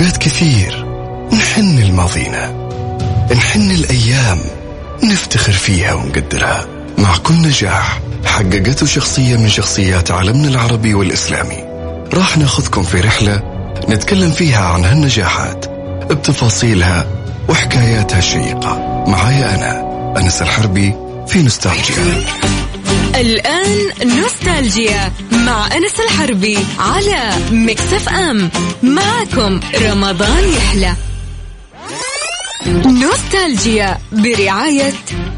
أوقات كثير نحن لماضينا نحن الأيام نفتخر فيها ونقدرها. مع كل نجاح حققته شخصية من شخصيات عالمنا العربي والإسلامي. راح ناخذكم في رحلة نتكلم فيها عن هالنجاحات بتفاصيلها وحكاياتها الشيقة. معايا أنا أنس الحربي في نوستالجيا. الآن نوستالجيا مع أنس الحربي على مكسف أم معكم رمضان يحلى. نوستالجيا برعاية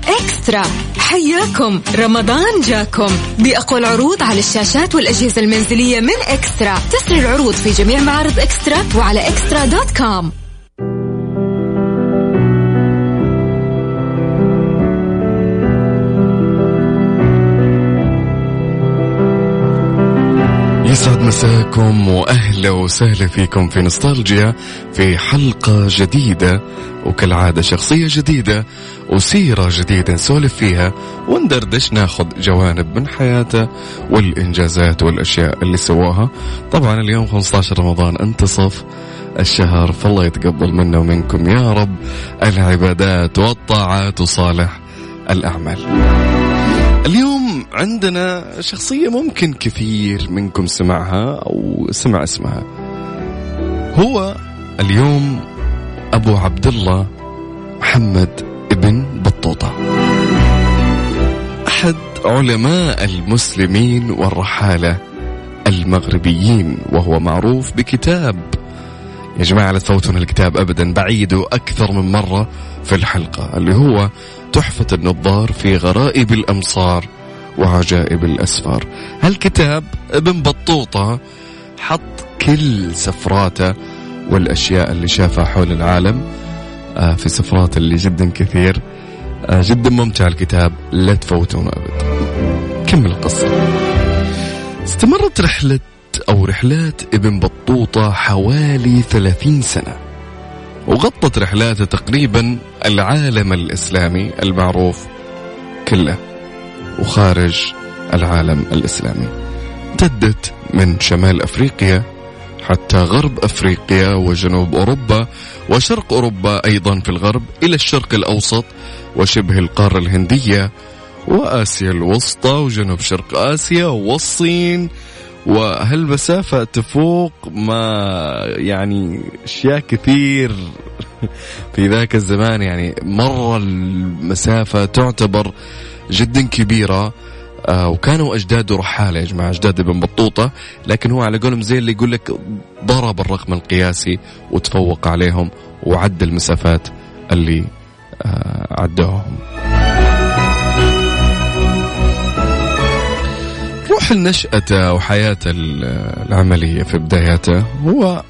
إكسترا. حياكم. رمضان جاكم. بأقوى العروض على الشاشات والأجهزة المنزلية من إكسترا. تسري العروض في جميع معارض إكسترا وعلى إكسترا دوت كوم. مساكم وأهلا وسهلا فيكم في نوستالجيا في حلقة جديدة وكالعادة شخصية جديدة وسيرة جديدة نسولف فيها وندردش ناخذ جوانب من حياته والإنجازات والأشياء اللي سواها. طبعا اليوم 15 رمضان انتصف الشهر فالله يتقبل منا ومنكم يا رب العبادات والطاعات وصالح الأعمال. اليوم عندنا شخصية ممكن كثير منكم سمعها أو سمع اسمها. هو اليوم أبو عبد الله محمد ابن بطوطة. أحد علماء المسلمين والرحالة المغربيين وهو معروف بكتاب. يا جماعة لا تفوتون الكتاب أبدا بعيده أكثر من مرة في الحلقة اللي هو تحفة النظار في غرائب الأمصار. وعجائب الأسفار. هالكتاب ابن بطوطة حط كل سفراته والأشياء اللي شافها حول العالم؟ آه، في سفرات اللي جدا كثير. آه، جدا ممتع الكتاب. لا تفوتونه أبدا كمل القصة. استمرت رحلة أو رحلات ابن بطوطة حوالي ثلاثين سنة وغطت رحلاته تقريبا العالم الإسلامي المعروف كله. وخارج العالم الإسلامي. امتدت من شمال أفريقيا حتى غرب أفريقيا وجنوب أوروبا وشرق أوروبا أيضا في الغرب إلى الشرق الأوسط وشبه القارة الهندية وآسيا الوسطى وجنوب شرق آسيا والصين. وهالمسافة تفوق ما يعني أشياء كثير في ذاك الزمان؟ يعني مرة المسافة تعتبر جدا كبيرة آه وكانوا أجداده رحالة يا جماعة أجداد ابن بطوطة لكن هو على قولهم زي اللي يقول لك ضرب الرقم القياسي وتفوق عليهم وعد المسافات اللي آه عدوهم. روح لنشأته وحياته العملية في بداياته. هو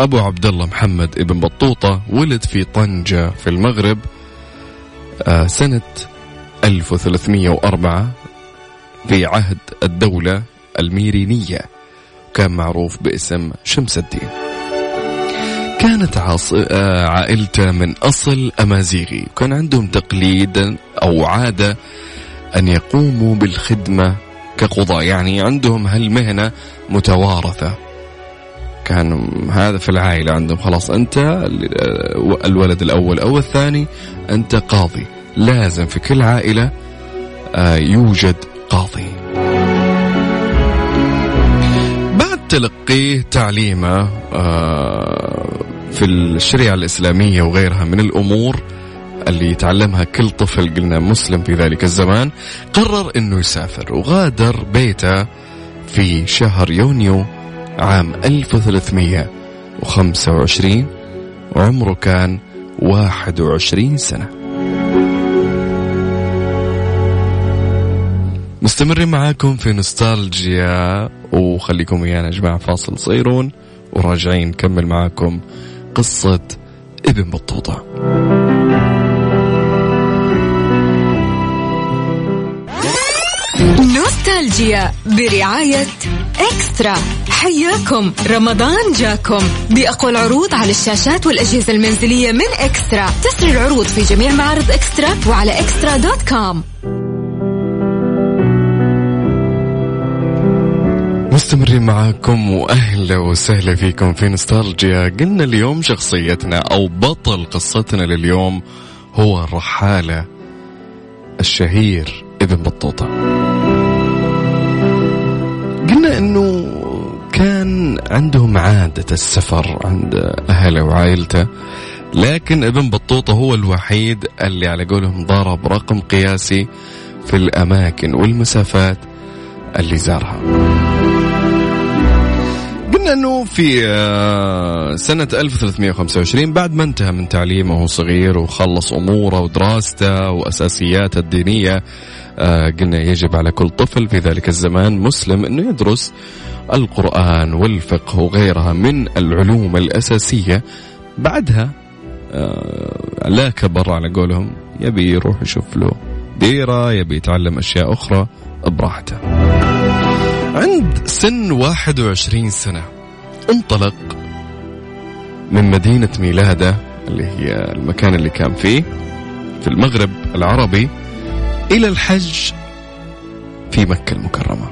أبو عبد الله محمد ابن بطوطة ولد في طنجة في المغرب آه سنة 1304 في عهد الدولة الميرينية كان معروف باسم شمس الدين. كانت آه، عائلته من أصل أمازيغي. وكان عندهم تقليد أو عادة أن يقوموا بالخدمة كقضاء يعني عندهم هالمهنة متوارثة. كان هذا في العائلة عندهم. خلاص أنت الولد الأول أو الثاني أنت قاضي. لازم في كل عائلة آه، يوجد قاضي. بعد تلقيه تعليمه آه، في الشريعة الإسلامية وغيرها من الأمور اللي يتعلمها كل طفل قلنا مسلم في ذلك الزمان قرر إنه يسافر وغادر بيته في شهر يونيو عام 1325 وعمره كان 21 سنة. مستمرين معاكم في نوستالجيا وخليكم ويانا يا جماعة فاصل صيرون وراجعين نكمل معاكم قصة ابن بطوطة. نوستالجيا برعاية إكسترا. حياكم. رمضان جاكم. بأقوى العروض على الشاشات والأجهزة المنزلية من إكسترا. تسري العروض في جميع معارض إكسترا وعلى إكسترا دوت كوم. مستمرين معاكم وأهلا وسهلا فيكم في نستالجيا قلنا اليوم شخصيتنا أو بطل قصتنا لليوم هو الرحالة الشهير ابن بطوطة. قلنا إنه كان عندهم عادة السفر عند اهله وعائلته لكن ابن بطوطة هو الوحيد اللي على قولهم ضرب رقم قياسي في الأماكن والمسافات اللي زارها. انه في آه، سنة 1325 بعد ما انتهى من تعليمه صغير وخلص أموره ودراسته وأساسياته الدينية آه، قلنا يجب على كل طفل في ذلك الزمان مسلم إنه يدرس القرآن والفقه وغيرها من العلوم الأساسية. بعدها آه، لا كبر على قولهم يبي يروح يشوف له ديرة يبي يتعلم أشياء أخرى براحته. عند سن 21 سنة انطلق من مدينة ميلادة اللي هي المكان اللي كان فيه في المغرب العربي إلى الحج في مكة المكرمة.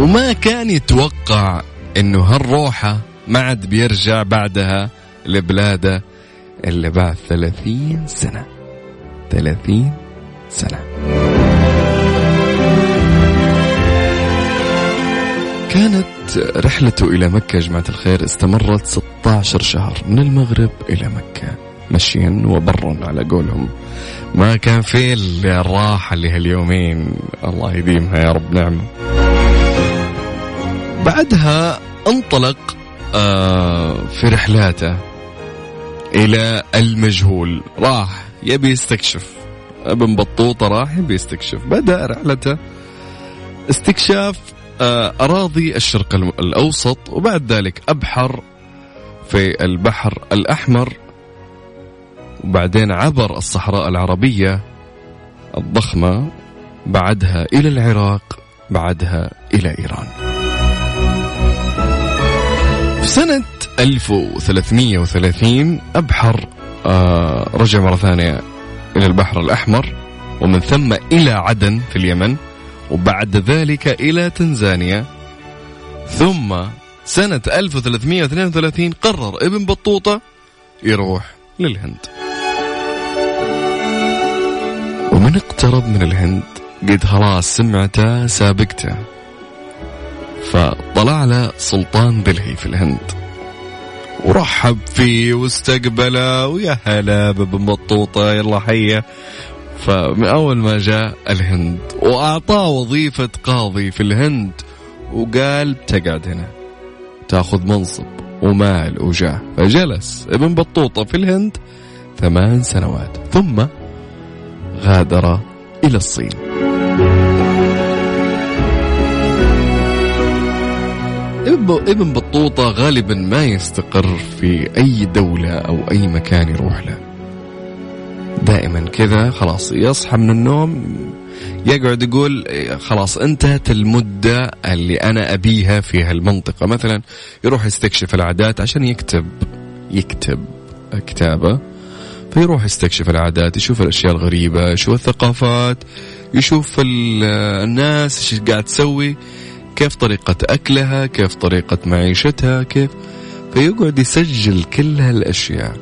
وما كان يتوقع إنه هالروحة ما عاد بيرجع بعدها لبلاده إلا بعد ثلاثين سنة. ثلاثين سنة. كانت رحلته إلى مكة يا جماعة الخير استمرت 16 شهر من المغرب إلى مكة مشيا وبرا على قولهم. ما كان في الراحة اللي هاليومين. الله يديمها يا رب نعمة بعدها انطلق آه في رحلاته إلى المجهول. راح يبي يستكشف. ابن بطوطة راح يبي يستكشف. بدأ رحلته. استكشاف أراضي الشرق الأوسط وبعد ذلك أبحر في البحر الأحمر وبعدين عبر الصحراء العربية الضخمة بعدها إلى العراق بعدها إلى إيران. في سنة 1330 أبحر آه رجع مرة ثانية إلى البحر الأحمر ومن ثم إلى عدن في اليمن. وبعد ذلك إلى تنزانيا. ثم سنة 1332 قرر ابن بطوطة يروح للهند. ومن اقترب من الهند قد خلاص سمعته سابقته فطلع له سلطان دلهي في الهند. ورحب فيه واستقبله ويا هلا بابن بطوطة يلا حيا. فمن أول ما جاء الهند وأعطاه وظيفة قاضي في الهند وقال تقعد هنا تأخذ منصب ومال وجاه. فجلس ابن بطوطة في الهند ثمان سنوات ثم غادر إلى الصين. ابن بطوطة غالبا ما يستقر في أي دولة أو أي مكان يروح له. دائما كذا خلاص يصحى من النوم يقعد يقول خلاص انتهت المدة اللي أنا أبيها في هالمنطقة. مثلا يروح يستكشف العادات عشان يكتب يكتب كتابة. فيروح يستكشف العادات يشوف الأشياء الغريبة يشوف الثقافات يشوف الناس إيش قاعد تسوي كيف طريقة أكلها كيف طريقة معيشتها كيف. فيقعد يسجل كل هالأشياء.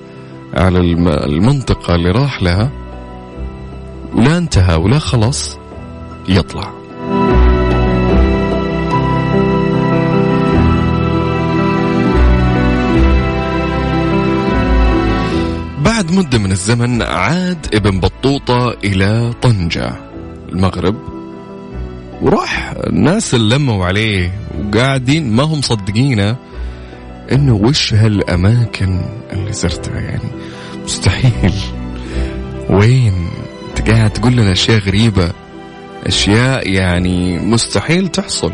على المنطقة اللي راح لها ولا انتهى ولا خلص يطلع. بعد مدة من الزمن عاد ابن بطوطة إلى طنجة المغرب وراح الناس اللي لموا عليه وقاعدين ما هم مصدقينه إنه وش هالأماكن اللي زرتها يعني. مستحيل. وين؟ انت قاعد تقول لنا أشياء غريبة. أشياء يعني مستحيل تحصل.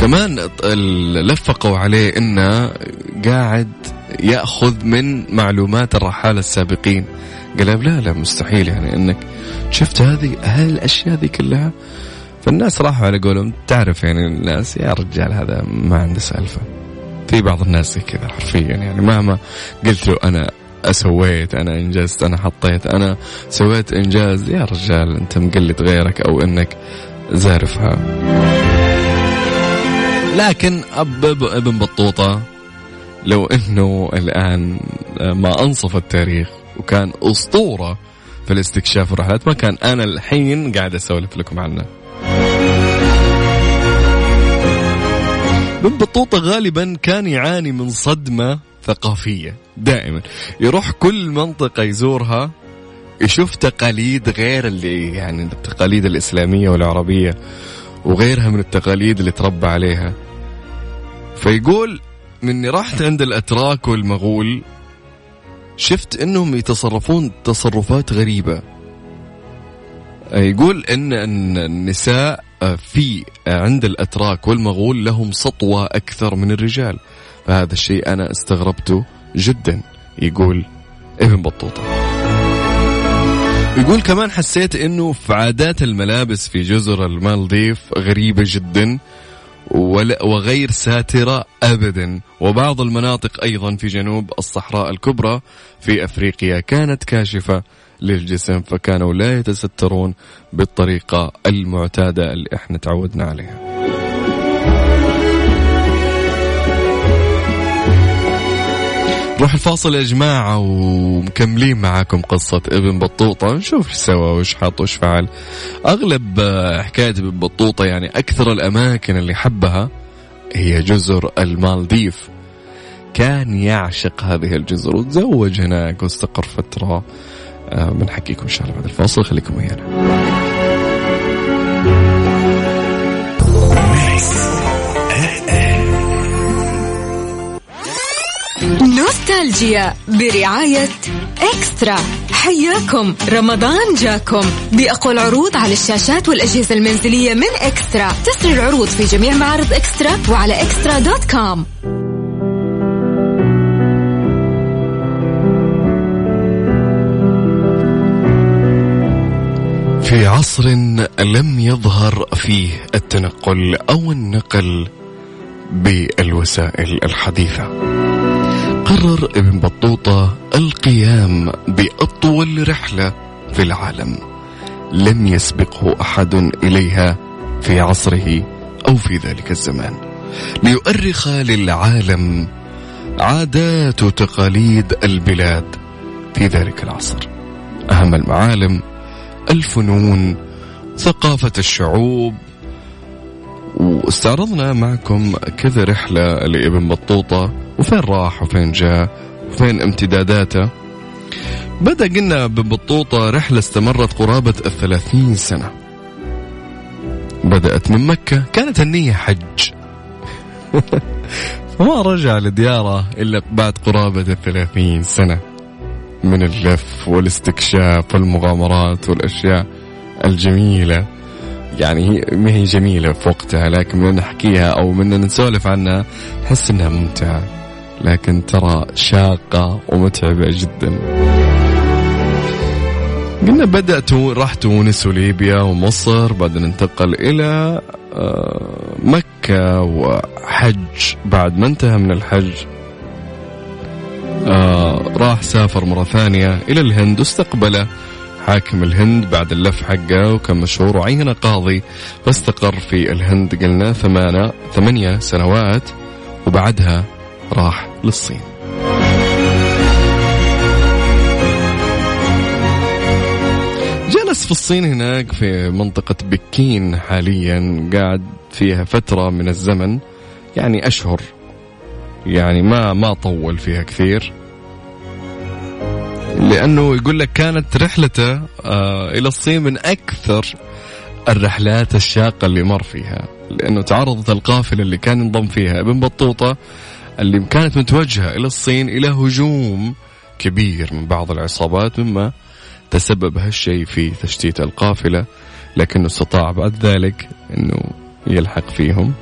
كمان لفقوا عليه انه قاعد يأخذ من معلومات الرحاله السابقين. قال لا لا مستحيل يعني إنك شفت هذه هالاشياء ذي كلها فالناس راحوا على قولهم تعرف يعني الناس يا رجال هذا ما عنده سالفة. في بعض الناس زي كذا حرفيا يعني مهما قلت له أنا سويت أنا أنجزت أنا حطيت أنا سويت إنجاز يا رجال أنت مقلد غيرك أو أنك زارفها. لكن أب ابن بطوطة لو أنه الآن ما أنصف التاريخ وكان أسطورة في الاستكشاف والرحلات ما كان أنا الحين قاعد أسولف لكم عنه. ابن بطوطة غالبا كان يعاني من صدمة ثقافية دائما. يروح كل منطقة يزورها يشوف تقاليد غير اللي يعني التقاليد الإسلامية والعربية وغيرها من التقاليد اللي تربى عليها. فيقول مني رحت عند الأتراك والمغول شفت إنهم يتصرفون تصرفات غريبة. يقول إن النساء في عند الأتراك والمغول لهم سطوة أكثر من الرجال. فهذا الشيء أنا استغربته جدا. يقول ابن بطوطة. يقول كمان حسيت إنه في عادات الملابس في جزر المالديف غريبة جدا وغير ساترة ابدا. وبعض المناطق أيضا في جنوب الصحراء الكبرى في أفريقيا كانت كاشفة للجسم فكانوا لا يتسترون بالطريقة المعتادة اللي إحنا تعودنا عليها. نروح الفاصل يا جماعة ومكملين معاكم قصة ابن بطوطة. نشوف إيش سوى وإيش حط وإيش فعل. أغلب حكاية ابن بطوطة يعني أكثر الأماكن اللي حبها هي جزر المالديف. كان يعشق هذه الجزر وتزوج هناك واستقر فترة. بنحكيكم إن شاء الله بعد الفاصل. خليكم ويانا نوستالجيا برعاية إكسترا. حياكم. رمضان جاكم. بأقوى العروض على الشاشات والأجهزة المنزلية من إكسترا. تسري العروض في جميع معارض إكسترا وعلى إكسترا دوت كوم. في عصر لم يظهر فيه التنقل أو النقل بالوسائل الحديثة. قرر ابن بطوطة القيام بأطول رحلة في العالم. لم يسبقه أحد إليها في عصره أو في ذلك الزمان. ليؤرخ للعالم عادات وتقاليد البلاد في ذلك العصر. أهم المعالم الفنون ثقافة الشعوب. واستعرضنا معكم كذا رحلة لابن بطوطة. وفين راح وفين جاء وفين امتداداته؟ بدأ قلنا ابن بطوطة رحلة استمرت قرابة الثلاثين سنة. بدأت من مكة كانت النية حج. فما رجع لديارة إلا بعد قرابة الثلاثين سنة. من اللف والاستكشاف والمغامرات والأشياء الجميلة. يعني ما هي جميلة في وقتها لكن من نحكيها أو من نسولف عنها نحس إنها ممتعة. لكن ترى شاقة ومتعبة جدا. قلنا بدأ راح تونس وليبيا ومصر بعدين انتقل إلى مكة وحج. بعد ما انتهى من الحج آه راح سافر مرة ثانية إلى الهند واستقبله حاكم الهند بعد اللف حقه وكان مشهور وعين قاضي. فاستقر في الهند قلنا ثمانية, ثمانية سنوات وبعدها راح للصين. جلس في الصين هناك في منطقة بكين حاليا قاعد فيها فترة من الزمن يعني أشهر يعني ما ما طول فيها كثير. لأنه يقول لك كانت رحلته آه إلى الصين من أكثر الرحلات الشاقة اللي مر فيها. لأنه تعرضت القافلة اللي كان ينضم فيها ابن بطوطة اللي كانت متوجهة إلى الصين إلى هجوم كبير من بعض العصابات مما تسبب هالشيء في تشتيت القافلة لكنه استطاع بعد ذلك إنه يلحق فيهم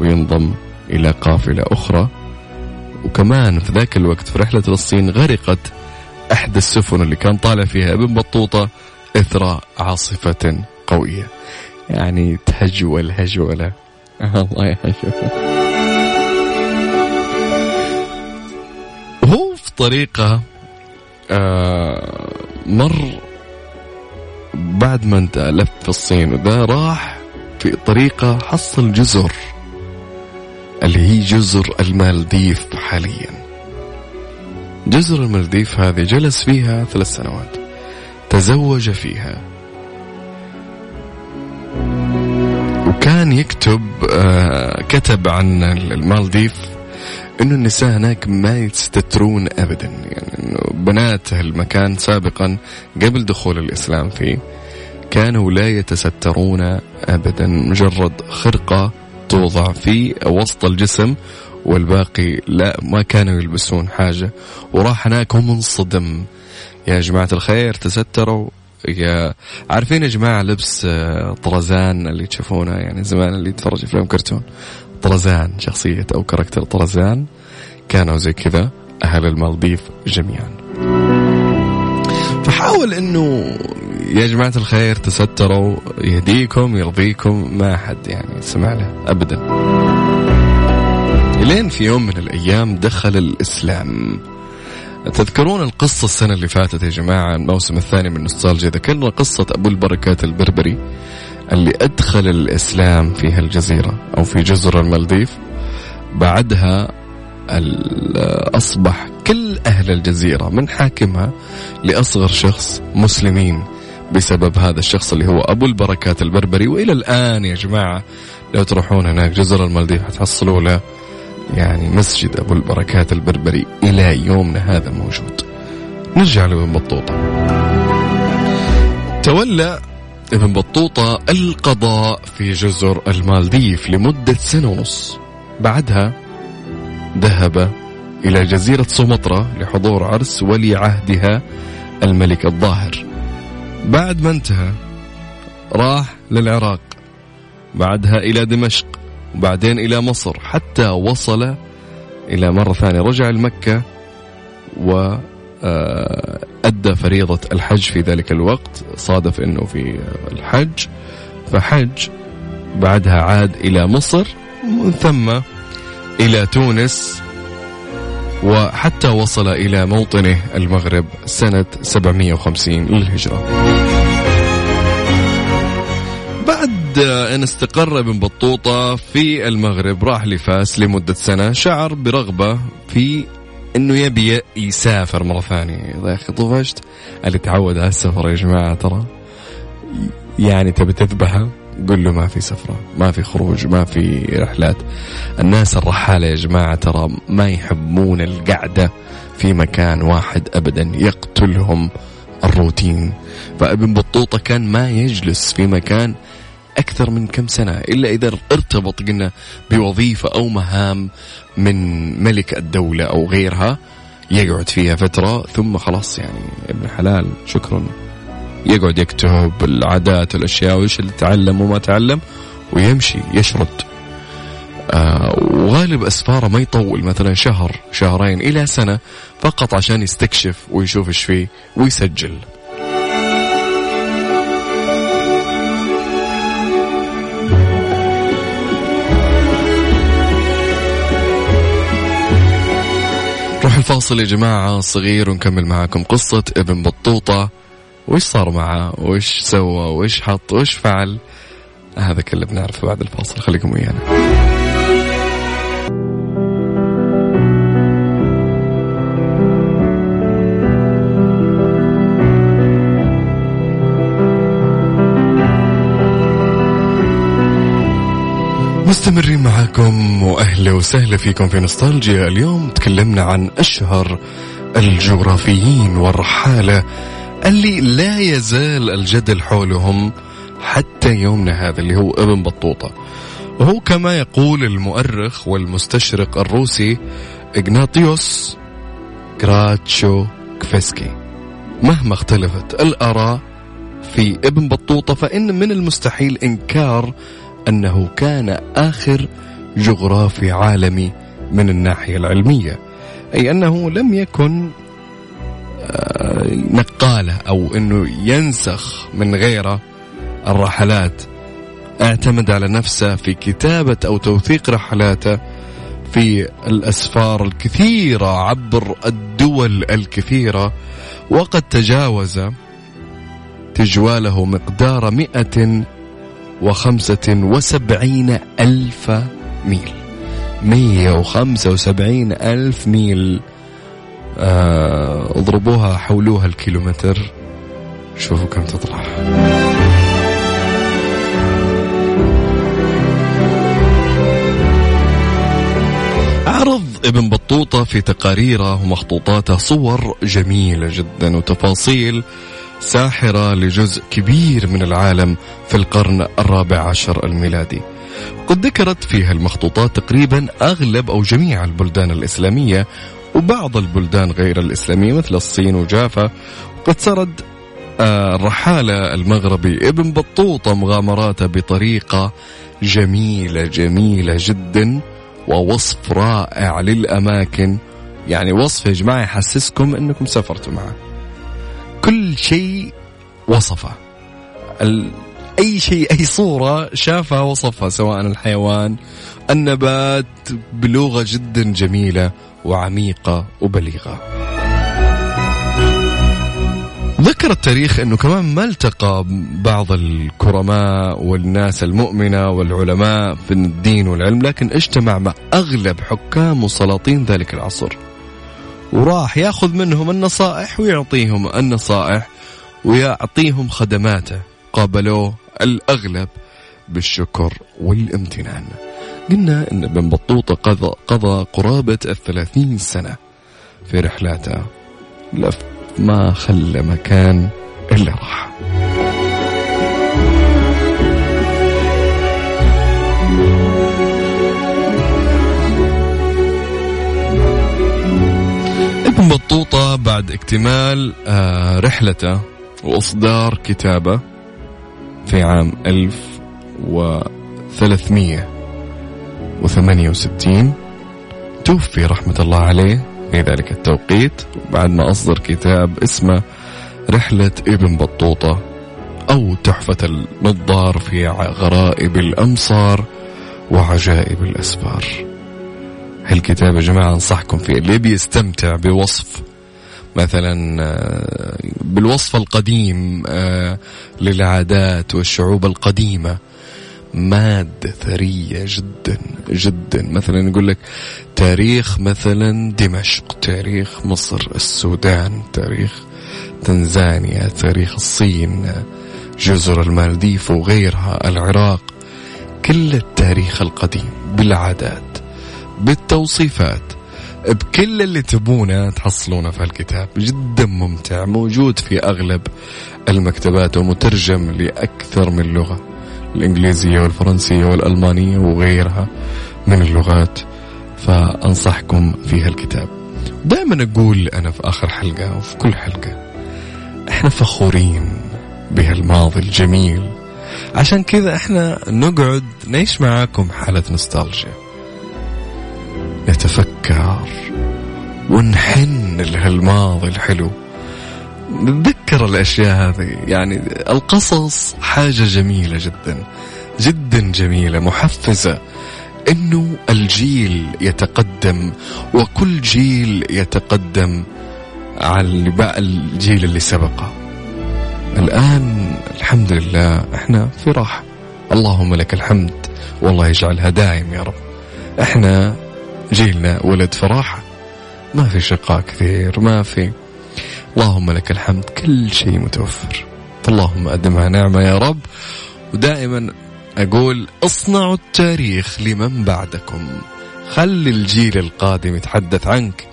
وينضم إلى قافلة أخرى. وكمان في ذاك الوقت في رحلة للصين غرقت إحدى السفن اللي كان طالع فيها ابن بطوطة إثر عاصفة قوية. يعني تهجول هجولة. الله يحشوه طريقة آه مر بعد ما انت لف في الصين وذا راح في طريقة حصل جزر. اللي هي جزر المالديف حاليا. جزر المالديف هذه جلس فيها ثلاث سنوات. تزوج فيها. وكان يكتب آه كتب عن المالديف إنه النساء هناك ما يستترون ابدا. يعني إنه بنات المكان سابقا قبل دخول الإسلام فيه كانوا لا يتسترون ابدا. مجرد خرقة توضع في وسط الجسم والباقي لا ما كانوا يلبسون حاجة. وراح هناك ومنصدم يا جماعة الخير تستروا. يا عارفين يا جماعة لبس آه، طرزان اللي تشوفونه يعني زمان اللي يتفرج افلام كرتون. طرزان شخصية أو كاركتر طرزان. كانوا زي كذا أهل المالديف جميعا. فحاول إنه يا جماعة الخير تستروا يهديكم يرضيكم ما حد يعني سمع له أبدا. لين في يوم من الأيام دخل الإسلام. تذكرون القصة السنة اللي فاتت يا جماعة الموسم الثاني من نوستالجيا ذكرنا قصة أبو البركات البربري اللي أدخل الإسلام في هالجزيرة أو في جزر المالديف بعدها أصبح كل أهل الجزيرة من حاكمها لأصغر شخص مسلمين بسبب هذا الشخص اللي هو أبو البركات البربري. وإلى الآن يا جماعة لو تروحون هناك جزر المالديف حتحصلوا له يعني مسجد أبو البركات البربري إلى يومنا هذا موجود. نرجع لابن بطوطة. تولى ابن بطوطة القضاء في جزر المالديف لمدة سنة ونص. بعدها ذهب إلى جزيرة سومطرة لحضور عرس ولي عهدها الملك الظاهر. بعد ما انتهى راح للعراق بعدها إلى دمشق وبعدين إلى مصر حتى وصل إلى مرة ثانية. رجع لمكة و آه، أدى فريضة الحج في ذلك الوقت صادف أنه في الحج. فحج بعدها عاد إلى مصر ومن ثم إلى تونس وحتى وصل إلى موطنه المغرب سنة 750 للهجرة. بعد أن استقر ابن بطوطة في المغرب راح لفاس لمدة سنة شعر برغبة في إنه يبي يسافر مرة ثانية. يا أخي طفشت. اللي تعود على السفر يا جماعة ترى يعني تبي تذبحه؟ قل له ما في سفرة ما في خروج ما في رحلات. الناس الرحالة يا جماعة ترى ما يحبون القعدة في مكان واحد أبدا يقتلهم الروتين. فابن بطوطة كان ما يجلس في مكان أكثر من كم سنة إلا إذا ارتبط قلنا بوظيفة أو مهام من ملك الدولة أو غيرها يقعد فيها فترة ثم خلاص يعني ابن حلال شكرا. يقعد يكتب العادات الأشياء وإيش اللي تعلم وما تعلم ويمشي يشرد. آه وغالب أسفاره ما يطول مثلا شهر شهرين إلى سنة فقط عشان يستكشف ويشوف إيش فيه ويسجل. نروح الفاصل يا جماعة صغير ونكمل معاكم قصة ابن بطوطة. وش صار معه؟ وش سوى؟ وش حط؟ وش فعل؟ هذا كله بنعرفه بعد الفاصل. خليكم ويانا. مستمرين معاكم وأهلا وسهلا فيكم في نوستالجيا. اليوم تكلمنا عن أشهر الجغرافيين والرحالة اللي لا يزال الجدل حولهم حتى يومنا هذا اللي هو ابن بطوطة. وهو كما يقول المؤرخ والمستشرق الروسي إغناطيوس كراتشو كفسكي مهما اختلفت الآراء في ابن بطوطة فإن من المستحيل إنكار أنه كان آخر جغرافي عالمي من الناحية العلمية. أي أنه لم يكن نقاله أو إنه ينسخ من غيره الرحلات اعتمد على نفسه في كتابة أو توثيق رحلاته في الأسفار الكثيرة عبر الدول الكثيرة وقد تجاوز تجواله مقدار مئة وخمسة وسبعين ألف ميل. مية وخمسة وسبعين ألف ميل. اضربوها حولوها الكيلومتر. شوفوا كم تطلع. عرض ابن بطوطة في تقاريره ومخطوطاته صور جميلة جدا وتفاصيل ساحرة لجزء كبير من العالم في القرن الرابع عشر الميلادي. قد ذكرت فيها المخطوطات تقريبا أغلب أو جميع البلدان الإسلامية وبعض البلدان غير الإسلامية مثل الصين وجافا وقد سرد آه، الرحالة المغربي. ابن بطوطة مغامراته بطريقة جميلة جميلة جدا ووصف رائع للأماكن. يعني وصف يا جماعة يحسسكم أنكم سافرتوا معه. كل شيء وصفه. ال... أي شيء أي صورة شافها وصفها سواء الحيوان النبات بلغة جدا جميلة وعميقة وبليغة. ذكر التاريخ إنه كمان ما التقى بعض الكرماء والناس المؤمنة والعلماء في الدين والعلم لكن اجتمع مع أغلب حكام وسلاطين ذلك العصر. وراح ياخذ منهم النصائح ويعطيهم النصائح ويعطيهم خدماته. قابلوه الأغلب بالشكر والامتنان. قلنا إن ابن بطوطة قضى, قضى قرابة الثلاثين سنة في رحلاته لف ما خلى مكان إلا راح. ابن بطوطة بعد اكتمال آه، رحلته وإصدار كتابه في عام 1368 توفي رحمة الله عليه. في ذلك التوقيت بعد ما أصدر كتاب اسمه رحلة ابن بطوطة أو تحفة النظار في غرائب الأمصار وعجائب الأسفار. هالكتاب يا جماعة أنصحكم فيه. اللي بيستمتع بوصف مثلا آه، بالوصف القديم آه، للعادات والشعوب القديمة مادة ثرية جدا جدا. مثلا يقول لك تاريخ مثلا دمشق تاريخ مصر السودان تاريخ تنزانيا تاريخ الصين جزر المالديف وغيرها العراق. كل التاريخ القديم بالعادات بالتوصيفات. بكل اللي تبونه تحصلونه في الكتاب جدا ممتع. موجود في أغلب المكتبات ومترجم لأكثر من لغة. الإنجليزية والفرنسية والألمانية وغيرها من اللغات. فأنصحكم في هالكتاب. دائما أقول أنا في آخر حلقة وفي كل حلقة إحنا فخورين بهالماضي الجميل. عشان كذا إحنا نقعد نعيش معاكم حالة نوستالجيا. نتفكر ونحن لهالماضي الحلو. نتذكر الأشياء هذه. يعني القصص حاجة جميلة جدا جدا جميلة محفزة. إنه الجيل يتقدم وكل جيل يتقدم على الجيل اللي سبقه. الآن الحمد لله إحنا في راحة. اللهم لك الحمد. والله يجعلها دائم يا رب. إحنا جيلنا ولد في راحه ما في شقاء كثير ما في. اللهم لك الحمد كل شيء متوفر. اللهم أدمها نعمة يا رب. ودائما أقول اصنعوا التاريخ لمن بعدكم. خلي الجيل القادم يتحدث عنك.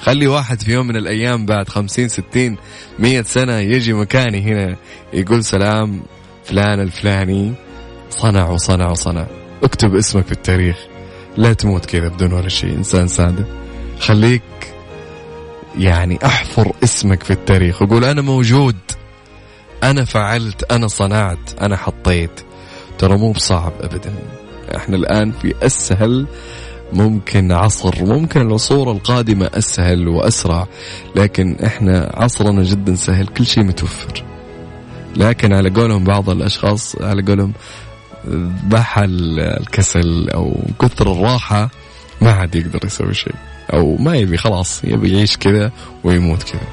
خلي واحد في يوم من الأيام بعد خمسين ستين مية سنة يجي مكاني هنا يقول سلام فلان الفلاني. صنع وصنع وصنع. اكتب اسمك في التاريخ. لا تموت كذا بدون ولا شيء إنسان سادة خليك يعني أحفر اسمك في التاريخ وقول أنا موجود. أنا فعلت أنا صنعت أنا حطيت. ترى مو بصعب ابدا. إحنا الآن في أسهل ممكن عصر ممكن العصور القادمة أسهل وأسرع لكن إحنا عصرنا جدا سهل كل شيء متوفر. لكن على قولهم بعض الأشخاص على قولهم بحل الكسل أو كثر الراحة ما عاد يقدر يسوي شيء. أو ما يبي خلاص يبي يعيش كذا ويموت كذا.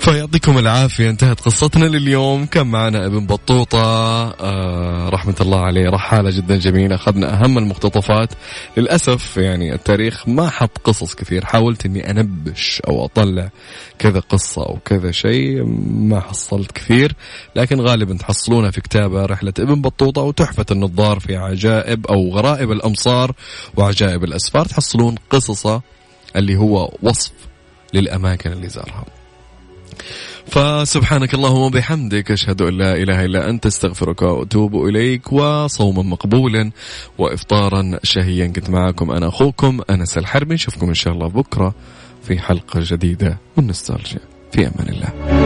فيعطيكم العافية. انتهت قصتنا لليوم. كان معنا ابن بطوطة. آه رحمة الله عليه. رحالة جدا جميلة. أخذنا أهم المقتطفات. للأسف يعني التاريخ ما حط قصص كثير. حاولت أني أنبش أو أطلع كذا قصة أو كذا شيء. ما حصلت كثير. لكن غالبا تحصلونها في كتابة رحلة ابن بطوطة وتحفة النظار في عجائب أو غرائب الأمصار وعجائب الأسفار. تحصلون قصصه اللي هو وصف للأماكن اللي زارها. فسبحانك اللهم وبحمدك أشهد أن لا إله إلا أنت أستغفرك وأتوب إليك وصوما مقبولا وإفطارا شهيا. كنت معكم أنا أخوكم أنس الحربي نشوفكم إن شاء الله بكرة في حلقة جديدة من نستالجيا في أمان الله.